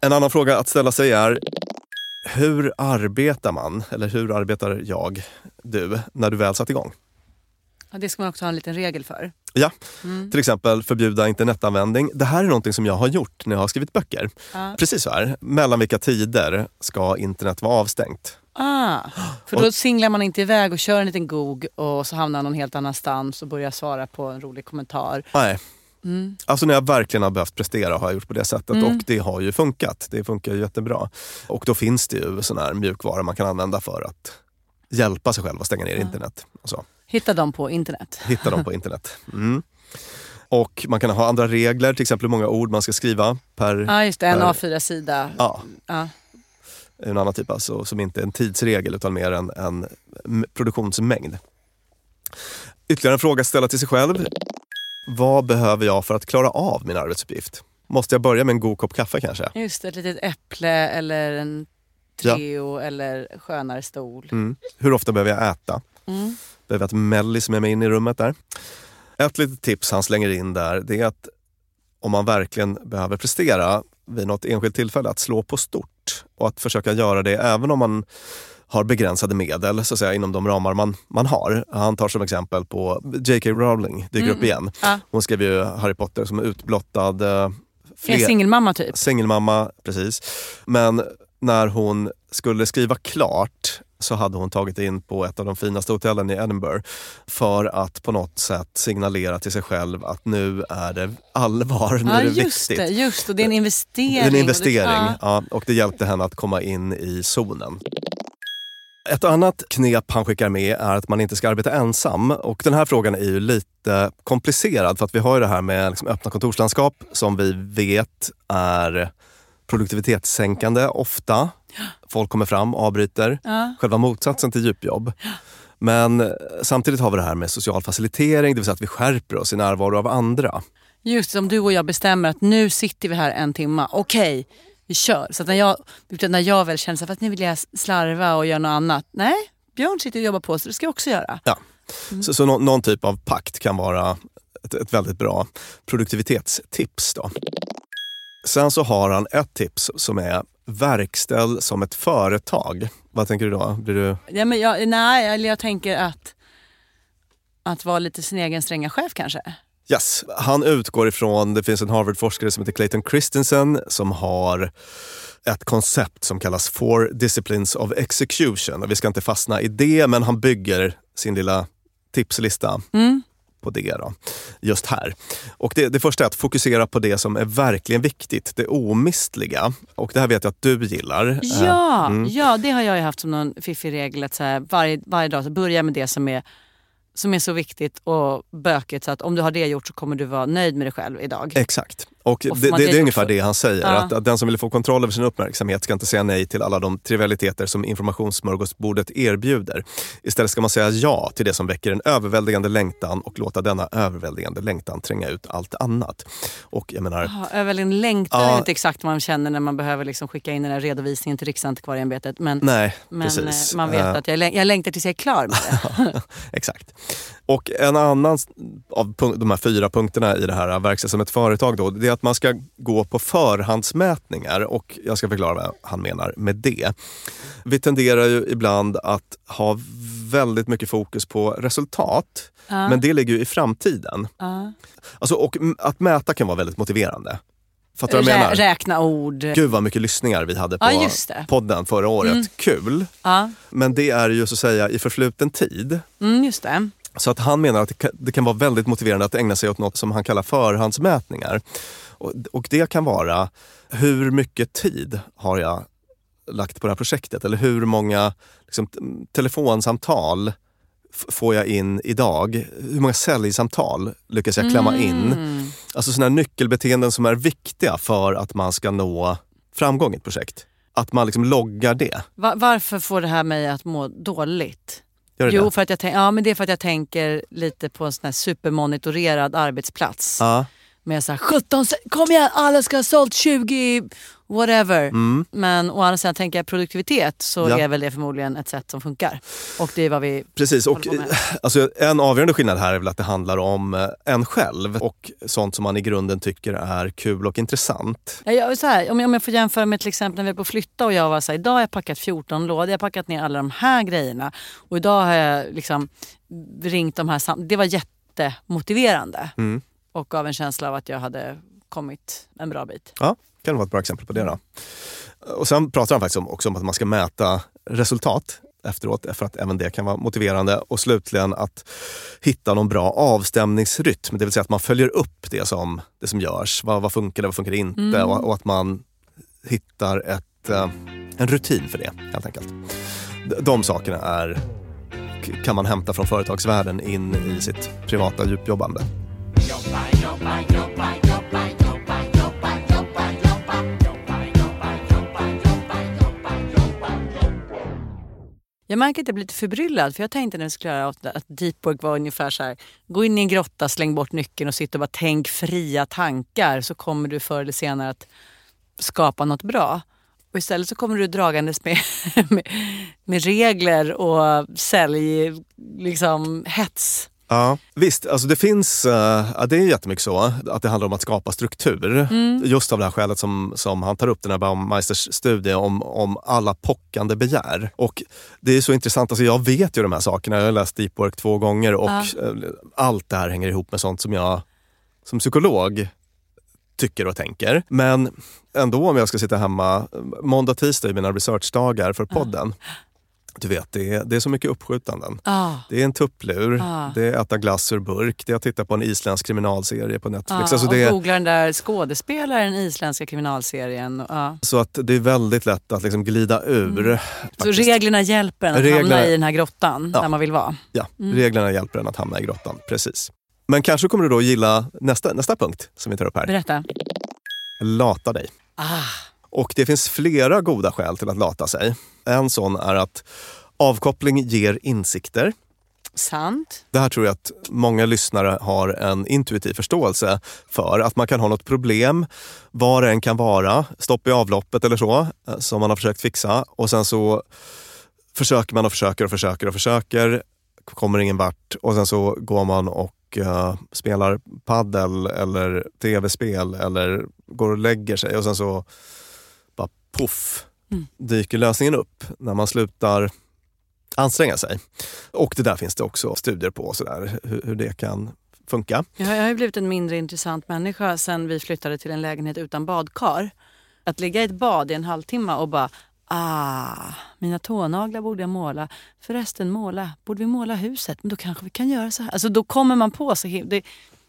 En annan fråga att ställa sig är hur arbetar man, eller hur arbetar jag, du, när du väl satt igång? Ja, det ska man också ha en liten regel för. Ja, till exempel förbjuda internetanvändning. Det här är någonting som jag har gjort när jag har skrivit böcker. Precis så här, mellan vilka tider ska internet vara avstängt? Ah, för då singlar man inte iväg och kör en liten gog och så hamnar någon helt annanstans och börjar svara på en rolig kommentar. Nej. Alltså när jag verkligen har behövt prestera har jag gjort på det sättet och det har ju funkat. Det funkar ju jättebra. Och då finns det ju sån här mjukvara man kan använda för att hjälpa sig själv att stänga ner internet. Så. Hitta dem på internet. Hitta dem på internet. Mm. Och man kan ha andra regler, till exempel hur många ord man ska skriva per... Ja, just det. En per- A4-sida. Ja, Ja. en annan typ alltså, som inte är en tidsregel utan mer en, en produktionsmängd. Ytterligare en fråga att ställa till sig själv. Vad behöver jag för att klara av min arbetsuppgift? Måste jag börja med en god kopp kaffe kanske? Just det, ett litet äpple eller en Treo eller skönare stol. Mm. Hur ofta behöver jag äta? Mm. Behöver jag ett mellis med mig in i rummet där? Ett litet tips han slänger in där, det är att om man verkligen behöver prestera vid något enskilt tillfälle, att slå på stort och att försöka göra det även om man har begränsade medel så att säga, inom de ramar man, man har. Han tar som exempel på J.K. Rowling, dyker upp igen. Ja. Hon skrev ju Harry Potter som utblottad. eh, fler- singelmamma typ. Singelmamma, precis. Men när hon skulle skriva klart så hade hon tagit in på ett av de finaste hotellen i Edinburgh för att på något sätt signalera till sig själv att nu är det allvar, nu Ja, är det just viktigt. det. Just det. Det är en investering. Det är en och det- investering ja. ja, och det hjälpte henne att komma in i zonen. Ett annat knep han skickar med är att man inte ska arbeta ensam. Och den här frågan är ju lite komplicerad för att vi har ju det här med liksom öppna kontorslandskap som vi vet är produktivitetssänkande ofta. Folk kommer fram, avbryter. Ja. Själva motsatsen till djupjobb. Men eh, samtidigt har vi det här med social facilitering, det vill säga att vi skärper oss i närvaro av andra. Just om du och jag bestämmer att nu sitter vi här en timma. Okej, vi kör. Så när jag, när jag väl känner att nu vill jag slarva och göra något annat. Nej, Björn sitter och jobbar på så det ska jag också göra. Ja. Så, så nå- någon typ av pakt kan vara ett, ett väldigt bra produktivitetstips. Då. Sen så har han ett tips som är verkställ som ett företag. Vad tänker du då? Blir du... Ja, men jag, nej, eller jag tänker att, att vara lite sin egen stränga chef kanske. Yes. Han utgår ifrån, det finns en Harvard-forskare som heter Clayton Christensen som har ett koncept som kallas Four Disciplines of Execution. Och vi ska inte fastna i det, men han bygger sin lilla tipslista på det då, just här. Och det, det första är att fokusera på det som är verkligen viktigt, det omistliga. Och det här vet jag att du gillar. Ja, mm. ja, det har jag haft som någon fiffig regel. Att så här, varje, varje dag så börja med det som är, som är så viktigt och bökigt så att om du har det gjort så kommer du vara nöjd med dig själv idag. Exakt. Och det, det, det är ungefär det han säger. Ja. Att, att den som vill få kontroll över sin uppmärksamhet ska inte säga nej till alla de trivialiteter som informationssmörgåsbordet erbjuder. Istället ska man säga ja till det som väcker en överväldigande längtan och låta denna överväldigande längtan tränga ut allt annat. Och jag menar, Ja, överligen längtan Ja. är inte exakt vad man känner när man behöver liksom skicka in den här redovisningen till Riksantikvarieämbetet. Men, nej, men precis. eh, man vet Eh, att jag, jag längtar tills jag är klar med det. Exakt. Och en annan av de här fyra punkterna i det här verksamhet som ett företag då, det är att man ska gå på förhandsmätningar och jag ska förklara vad han menar med det. Vi tenderar ju ibland att ha väldigt mycket fokus på resultat, Ja. men det ligger ju i framtiden. Ja. Alltså, och att mäta kan vara väldigt motiverande. Fattar du vad jag menar? räkna ord. Gud vad mycket lyssningar vi hade på Ja, podden förra året. Mm. Kul! Ja. Men det är ju så att säga i förfluten tid. Mm, just det. Så att han menar att det kan, det kan vara väldigt motiverande att ägna sig åt något som han kallar förhandsmätningar. Och, och det kan vara, hur mycket tid har jag lagt på det här projektet? Eller hur många liksom, t- telefonsamtal får jag in idag? Hur många säljsamtal lyckas jag klämma in? Mm. Alltså sådana nyckelbeteenden som är viktiga för att man ska nå framgång i ett projekt. Att man liksom loggar det. Va- varför får det här mig att må dåligt? Jo, det? för att jag ja, men det är för att jag tänker lite på en sån här supermonitorerad arbetsplats. Ja. Med så här 17, se- kom igen alla ska ha sålt 20, whatever. Mm. Men å andra sidan tänker jag produktivitet så Ja. är väl det förmodligen ett sätt som funkar. Och det är vad vi Precis, och alltså, en avgörande skillnad här är väl att det handlar om eh, en själv och sånt som man i grunden tycker är kul och intressant. Ja, jag, så här, om, jag, om jag får jämföra med till exempel när vi är på flytta och jag var så här, idag har jag packat 14 lådor, jag har packat ner alla de här grejerna och idag har jag liksom ringt de här Det var jättemotiverande Mm. Och gav en känsla av att jag hade kommit en bra bit. Ja, kan vara ett bra exempel på det då. Och sen pratar han faktiskt om, också om att man ska mäta resultat efteråt för att även det kan vara motiverande. Och slutligen att hitta någon bra avstämningsrytm, det vill säga att man följer upp det som, det som görs. Vad, vad funkar det, vad funkar det inte? Mm. Och, och att man hittar ett, eh, en rutin för det helt enkelt. D- De sakerna är, kan man hämta från företagsvärlden in i sitt privata djupjobbande. Jag märker att jag blir lite förbryllad för jag tänkte när vi skulle göra att- att deep work var ungefär så här. Gå in i en grotta, släng bort nyckeln och sitta och bara tänk fria tankar så kommer du förr eller senare att skapa något bra. Och istället så kommer du dragandes med, med, med regler och sälj, liksom hets. Ja, visst, alltså det finns, eh, ja, det är jättemycket så, att det handlar om att skapa struktur. Mm. Just av det här skälet som, som han tar upp, den här Baumeisters studie om, om alla pockande begär. Och det är så intressant, alltså jag vet ju de här sakerna, jag har läst Deep Work två gånger och Ja. eh, allt det här hänger ihop med sånt som jag som psykolog tycker och tänker. Men ändå om jag ska sitta hemma, måndag, tisdag är mina researchdagar för podden. Du vet, det är, det är så mycket uppskjutanden. Ah. Det är en tupplur, Ah. det är äta glass ur burk, det är att titta på en isländsk kriminalserie på Netflix. Ja, Alltså och det, googla den där skådespelaren i isländska kriminalserien. och- Ja. så att det är väldigt lätt att liksom glida ur. Mm. Så reglerna hjälper en att Reglerna- hamna i den här grottan Ja. där man vill vara. Ja, Mm. reglerna hjälper en att hamna i grottan. Precis. Men kanske kommer du då gilla nästa, nästa punkt som vi tar upp här. Berätta. Lata dig. Ah. Och det finns flera goda skäl till att lata sig. En sån är att avkoppling ger insikter. Sant. Det här tror jag att många lyssnare har en intuitiv förståelse för. Att man kan ha något problem, vad det än kan vara, stopp i avloppet eller så, eh, som man har försökt fixa. Och sen så försöker man och försöker och försöker och försöker, kommer ingen vart och sen så går man och eh, spelar paddel eller tv-spel eller går och lägger sig och sen så poff Mm. dyker lösningen upp när man slutar anstränga sig. Och det där finns det också studier på, så där, hur, hur det kan funka. Jag har, ju blivit en mindre intressant människa sen vi flyttade till en lägenhet utan badkar. Att ligga i ett bad i en halvtimme och bara Ah, mina tånaglar borde jag måla. Förresten, måla. Borde vi måla huset? Men då kanske vi kan göra så här. Alltså då kommer man på så det,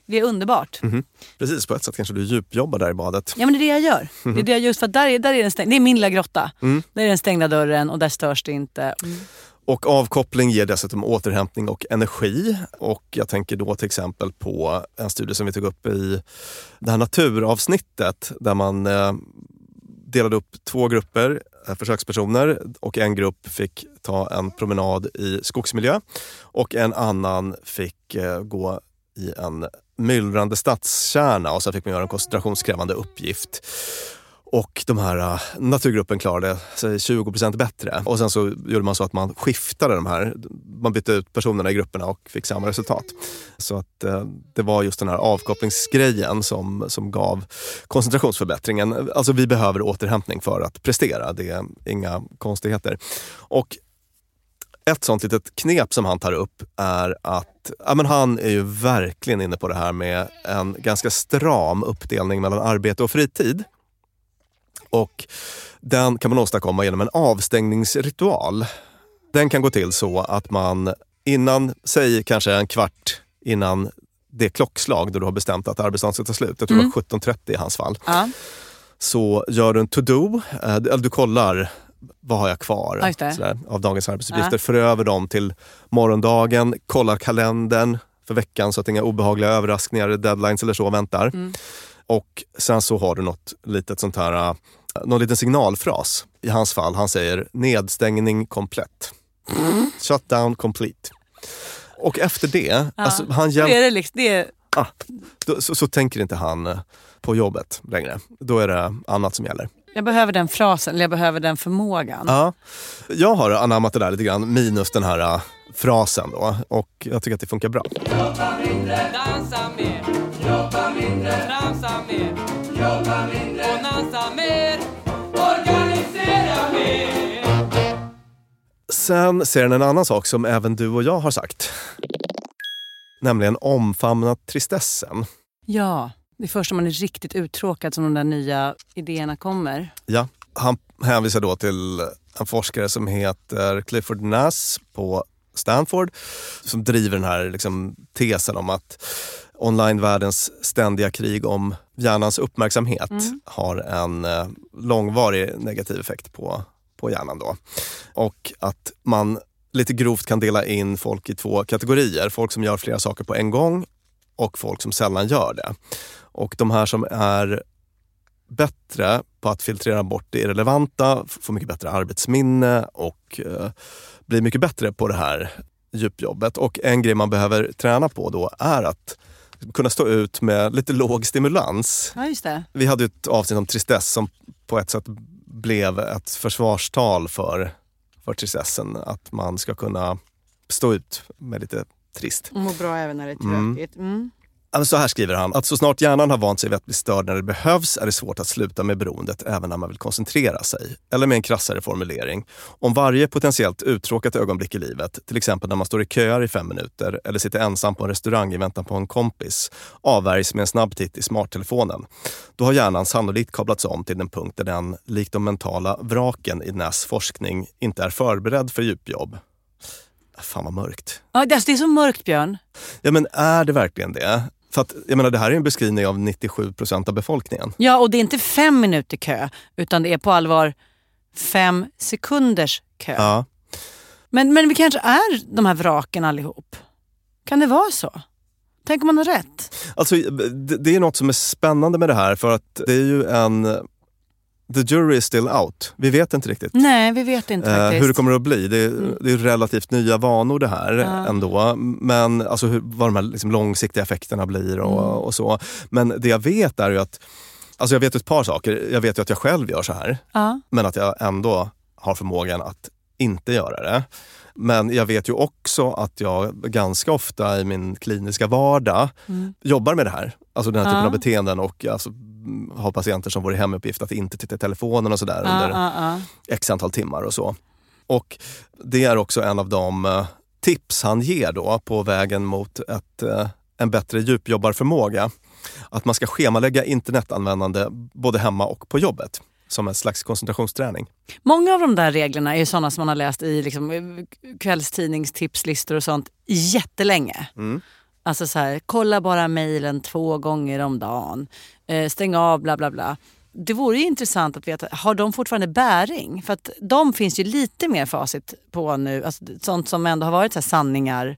det är underbart. Mhm. Precis, på ett sätt kanske du djupjobbar där i badet. Ja men det är det jag gör. Det är det jag just för där är, där är den stäng- det är min lilla grotta. Mm. Där är den stängda dörren och där störs det inte. Mm. Och avkoppling ger dessutom återhämtning och energi. Och jag tänker då till exempel på en studie som vi tog upp i det här naturavsnittet där man eh, delade upp två grupper eh, försökspersoner och en grupp fick ta en promenad i skogsmiljö och en annan fick eh, gå i en myllrande stadskärna och så fick man göra en koncentrationskrävande uppgift. Och de här uh, naturgruppen klarade sig 20% bättre. Och sen så gjorde man så att man skiftade de här. Man bytte ut personerna i grupperna och fick samma resultat. Så att uh, det var just den här avkopplingsgrejen som, som gav koncentrationsförbättringen. Alltså vi behöver återhämtning för att prestera. Det är inga konstigheter. Och ett sånt litet knep som han tar upp är att ja, men han är ju verkligen inne på det här med en ganska stram uppdelning mellan arbete och fritid. Och den kan man åstadkomma genom en avstängningsritual. Den kan gå till så att man innan, säg kanske en kvart innan det klockslag då du har bestämt att arbetsdagen ska ta slut, jag tror det var 17.30 i hans fall, Ja. så gör du en to-do, eh, eller du kollar vad har jag kvar Ja, det. sådär, av dagens arbetsuppgifter. Ja. För över dem till morgondagen, kollar kalendern för veckan så att inga obehagliga överraskningar, deadlines eller så väntar. Mm. Och sen så har du något litet sånt här, eh, någon liten signalfras. I hans fall, han säger nedstängning komplett. Shutdown complete. Och efter det, alltså, han Då hjälp, är det liksom, det är, ah, då, så, så tänker inte han på jobbet längre. Då är det annat som gäller. Jag behöver den frasen, eller jag behöver den förmågan. Ja. Jag har anammat det där lite grann, minus den här äh, frasen då. Och jag tycker att det funkar bra. Dansa mer, jobba mindre, tramsa mer, jobba mindre och dansa mer, organisera mer. Sen ser den en annan sak som även du och jag har sagt. Nämligen omfamna tristessen. Ja, det är först när man är riktigt uttråkad som de där nya idéerna kommer. Ja, han hänvisar då till en forskare som heter Clifford Nass på Stanford som driver den här liksom, tesen om att onlinevärldens ständiga krig om hjärnans uppmärksamhet har en eh, långvarig negativ effekt på, på hjärnan. Då. Och att man lite grovt kan dela in folk i två kategorier. Folk som gör flera saker på en gång och folk som sällan gör det. Och de här som är bättre på att filtrera bort det irrelevanta, får mycket bättre arbetsminne och eh, blir mycket bättre på det här djupjobbet. Och en grej man behöver träna på då är att kunna stå ut med lite låg stimulans. Ja, just det. Vi hade ett avsnitt om tristess som på ett sätt blev ett försvarstal för, för tristessen. Att man ska kunna stå ut med lite trist. Må bra även när det är Mm. tråkigt. Mm. Så här skriver han, att så snart hjärnan har vant sig vid att bli störd när det behövs är det svårt att sluta med beroendet även när man vill koncentrera sig. Eller med en krassare formulering. Om varje potentiellt uttråkat ögonblick i livet, till exempel när man står i köer i fem minuter eller sitter ensam på en restaurang i väntan på en kompis, avvärjs med en snabb titt i smarttelefonen. Då har hjärnan sannolikt kablats om till den punkt där den, likt de mentala vraken i NAS forskning, inte är förberedd för djupjobb. Fan vad mörkt. Ja, det, alltså, det är så mörkt Björn. Ja men är det verkligen det? För att, jag menar, det här är en beskrivning av 97 procent av befolkningen. Ja, och det är inte fem minuter kö, utan det är på allvar fem sekunders kö. Ja. Men, men vi kanske är de här vraken allihop? Kan det vara så? Tänk om man har rätt? Alltså, det, det är något som är spännande med det här för att det är ju en... The jury is still out. Vi vet inte riktigt Nej, vi vet inte eh. Mm. hur det kommer att bli. Det är, det är relativt nya vanor det här Ja. ändå. Men alltså hur, vad de här liksom långsiktiga effekterna blir och, Mm. och så. Men det jag vet är ju att Alltså jag vet ett par saker. Jag vet ju att jag själv gör så här. Ja. Men att jag ändå har förmågan att inte göra det. Men jag vet ju också att jag ganska ofta i min kliniska vardag Mm. jobbar med det här. Alltså den här typen av beteenden och alltså, mm, har patienter som får i hemuppgift att inte titta i telefonen och sådär under x antal timmar och så. Och det är också en av de eh, tips han ger då på vägen mot ett, eh, en bättre djupjobbarförmåga. Att man ska schemalägga internetanvändande både hemma och på jobbet som en slags koncentrationsträning. Många av de där reglerna är ju sådana som man har läst i liksom, kvällstidningstipslistor och sånt jättelänge. Mm. Alltså så här, kolla bara mejlen två gånger om dagen. Eh, stäng av bla bla bla. Det vore ju intressant att veta, har de fortfarande bäring? För att de finns ju lite mer facit på nu. Alltså, sånt som ändå har varit så sanningar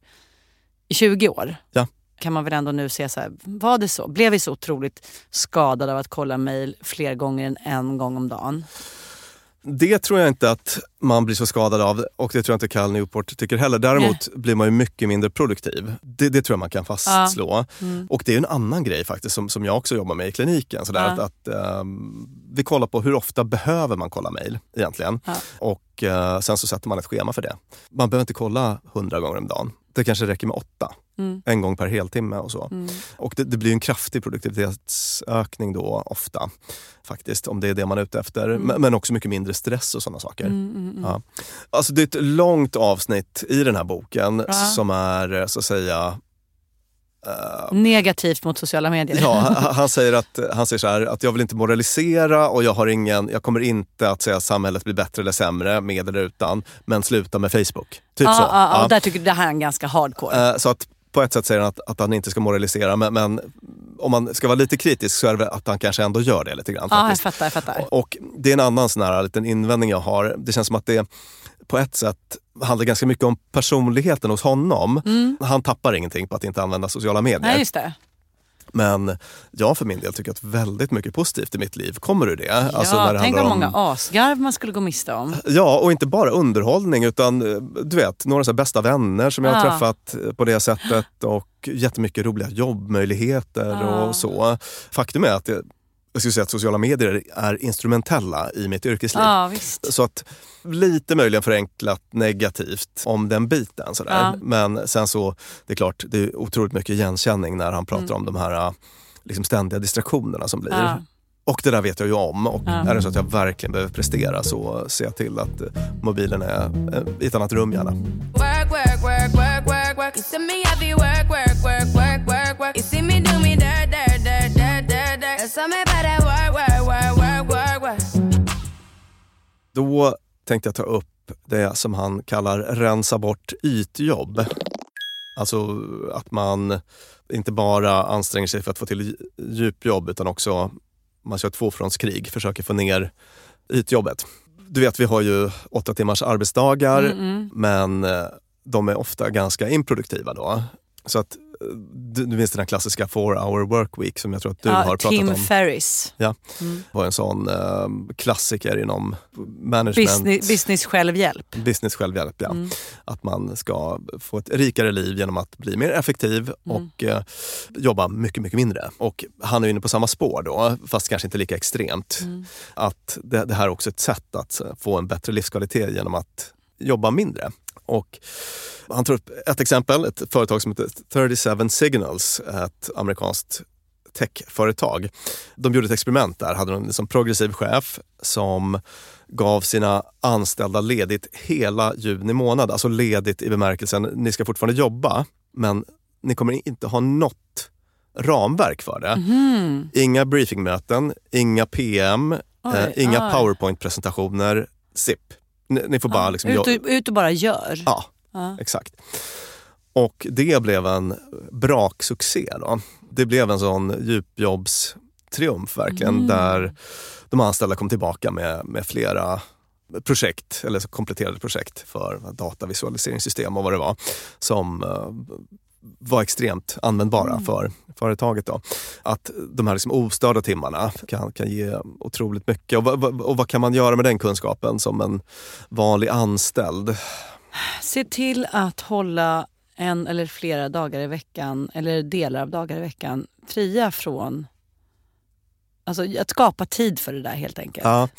i 20 år. Ja. Kan man väl ändå nu se så här, var det så? Blev vi så otroligt skadade av att kolla mejl fler gånger än en gång om dagen? Det tror jag inte att man blir så skadad av och det tror jag inte Cal Newport tycker heller. Däremot blir man ju mycket mindre produktiv. Det, det tror jag man kan fastslå. Mm. Och det är en annan grej faktiskt som, som jag också jobbar med i kliniken. Sådär, Ja. att, att, ehm, vi kollar på hur ofta behöver man kolla mejl egentligen. Ja. Och eh, sen så sätter man ett schema för det. Man behöver inte kolla hundra gånger om dagen. Det kanske räcker med åtta. Mm. En gång per heltimme och så. Mm. Och det, det blir en kraftig produktivitetsökning då ofta. Faktiskt, om det är det man är ute efter. Men, men också mycket mindre stress och sådana saker. Mm, mm, mm. Ja. Alltså det är ett långt avsnitt i den här boken Ja. som är så att säga Negativt mot sociala medier. Ja, han- säger, att, han säger så här, att jag vill inte moralisera och jag, har ingen, jag kommer inte att säga att samhället blir bättre eller sämre med eller utan, men sluta med Facebook. Typ ja, så. Ja. och där tycker det här är en ganska hardcore. Eh, Så att på ett sätt säger han att, att han inte ska moralisera, men, men om man ska vara lite kritisk så är det väl att han kanske ändå gör det lite grann. ja, jag fattar. Jag fattar. Och det är en annan sån här liten invändning jag har. Det känns som att det på ett sätt handlar ganska mycket om personligheten hos honom. Han tappar ingenting på att inte använda sociala medier. Nej, just det. Men jag för min del tycker att väldigt mycket positivt i mitt liv kommer ur det. Ja, Alltså när det tänk vad om- många asgarv man skulle gå miste om. Ja, och inte bara underhållning utan eh, du vet, några så bästa vänner som jag har Ja. träffat eh, på det sättet och jättemycket roliga jobbmöjligheter Ja. och så. Faktum är att det, jag skulle säga att sociala medier är instrumentella i mitt yrkesliv. Ja, visst. Så att lite möjligen förenklat negativt om den biten. Sådär. Ja. Men sen så, det är klart, det är otroligt mycket igenkänning när han pratar Mm. om de här äh, liksom ständiga distraktionerna som blir. Ja. Och det där vet jag ju om. Och Ja. är det så att jag verkligen behöver prestera så ser jag till att eh, mobilen är eh, i ett annat rum gärna. Work, work, work, Då tänkte jag ta upp det som han kallar rensa bort ytjobb. Alltså att man inte bara anstränger sig för att få till djupjobb utan också, man kör tvåfrontskrig, försöker få ner ytjobbet. Du vet, vi har ju åtta timmars arbetsdagar Mm, mm. men eh, de är ofta ganska improduktiva då. Så att du, du minns den här klassiska four hour work week som jag tror att du ja, har pratat Tim om. Ferris. Ja, Mm. var en sån eh, klassiker inom management. Business, business självhjälp. Business självhjälp, ja. Mm. Att man ska få ett rikare liv genom att bli mer effektiv Mm. och eh, jobba mycket, mycket mindre. Och han är inne på samma spår då, fast kanske inte lika extremt. Mm. Att det, det här är också ett sätt att få en bättre livskvalitet genom att jobba mindre. Och han tar upp ett exempel, ett företag som heter 37 Signals, ett amerikanskt techföretag. De gjorde ett experiment där, hade en liksom progressiv chef som gav sina anställda ledigt hela juni månad. Alltså ledigt i bemärkelsen, ni ska fortfarande jobba men ni kommer inte ha något ramverk för det. Mhm. Inga briefingmöten, inga PM, Oj, eh, inga powerpoint-presentationer, SIP. Ni, ni får bara liksom... ut, och, ut och bara gör. Ja, Ja. exakt. Och det blev en braksuccé. Då. Det blev en sån djupjobbstriumf verkligen Mm. där de anställda kom tillbaka med, med flera projekt, eller kompletterade projekt för datavisualiseringssystem och vad det var, som eh, var extremt användbara Mm. för företaget. Då. Att de här liksom ostörda timmarna kan, kan ge otroligt mycket. Och, vad- vad- och vad kan man göra med den kunskapen som en vanlig anställd? Se till att hålla en eller flera dagar i veckan, eller delar av dagar i veckan, fria från... Alltså att skapa tid för det där helt enkelt. Ja,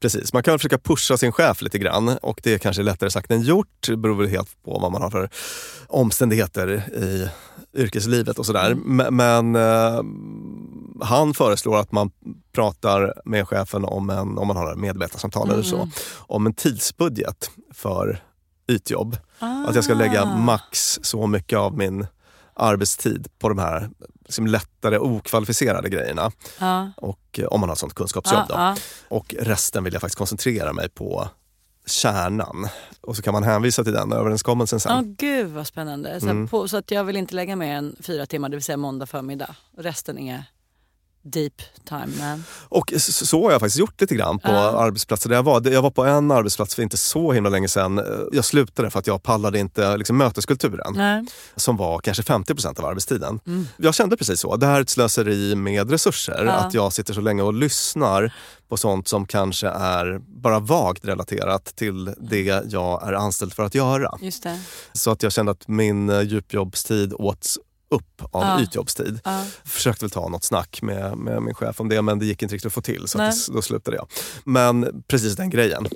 precis. Man kan försöka pusha sin chef lite grann och det är kanske lättare sagt än gjort. Det beror väl helt på vad man har för omständigheter i yrkeslivet och sådär. Men, men eh, han föreslår att man pratar med chefen om, en, om man har medarbetarsamtal eller så, Mm. om en tidsbudget för ytjobb. Att jag ska lägga Ah. max så mycket av min arbetstid på de här liksom lättare okvalificerade grejerna. Ja. Och eh, om man har ett sånt kunskapsjobb. Ja, då. Och resten vill jag faktiskt koncentrera mig på kärnan. Och så kan man hänvisa till den överenskommelsen sen. Ja, gud vad spännande. Så, Mm. på, så att jag vill inte lägga mer än fyra timmar, det vill säga måndag förmiddag. Resten är deep time man. Och s- så har jag faktiskt gjort lite grann på Ja. arbetsplatser där jag var. Jag var på en arbetsplats för inte så himla länge sedan. Jag slutade för att jag pallade inte liksom, möteskulturen. Nej. Som var kanske 50% av arbetstiden. Mm. Jag kände precis så. Det här är ett slöseri med resurser. Ja. Att jag sitter så länge och lyssnar på sånt som kanske är bara vagt relaterat till det jag är anställd för att göra. Så att jag kände att min eh, djupjobbstid åts upp av Ja. ytjobbstid. Ja. Försökte väl ta något snack med, med min chef om det men det gick inte riktigt att få till så det, då slutade jag. Men precis den grejen.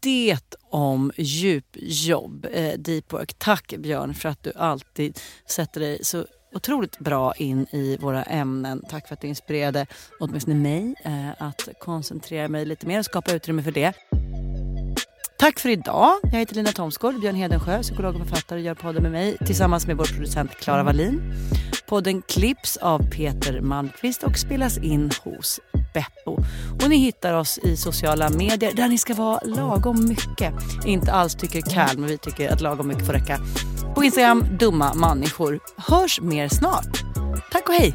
Det om djupjobb, eh, deep work. Tack Björn för att du alltid sätter dig så otroligt bra in i våra ämnen. Tack för att du inspirerade åtminstone mig eh, att koncentrera mig lite mer och skapa utrymme för det. Tack för idag. Jag heter Lina Thomsgård, Björn Hedensjö, psykolog och författare, gör podden med mig tillsammans med vår producent Klara Wallin. Podden klipps av Peter Malmqvist och spelas in hos Beppo. Och ni hittar oss i sociala medier där ni ska vara lagom mycket. Inte alls tycker Cal, men vi tycker att lagom mycket får räcka. På Instagram, dumma människor. Hörs mer snart. Tack och hej!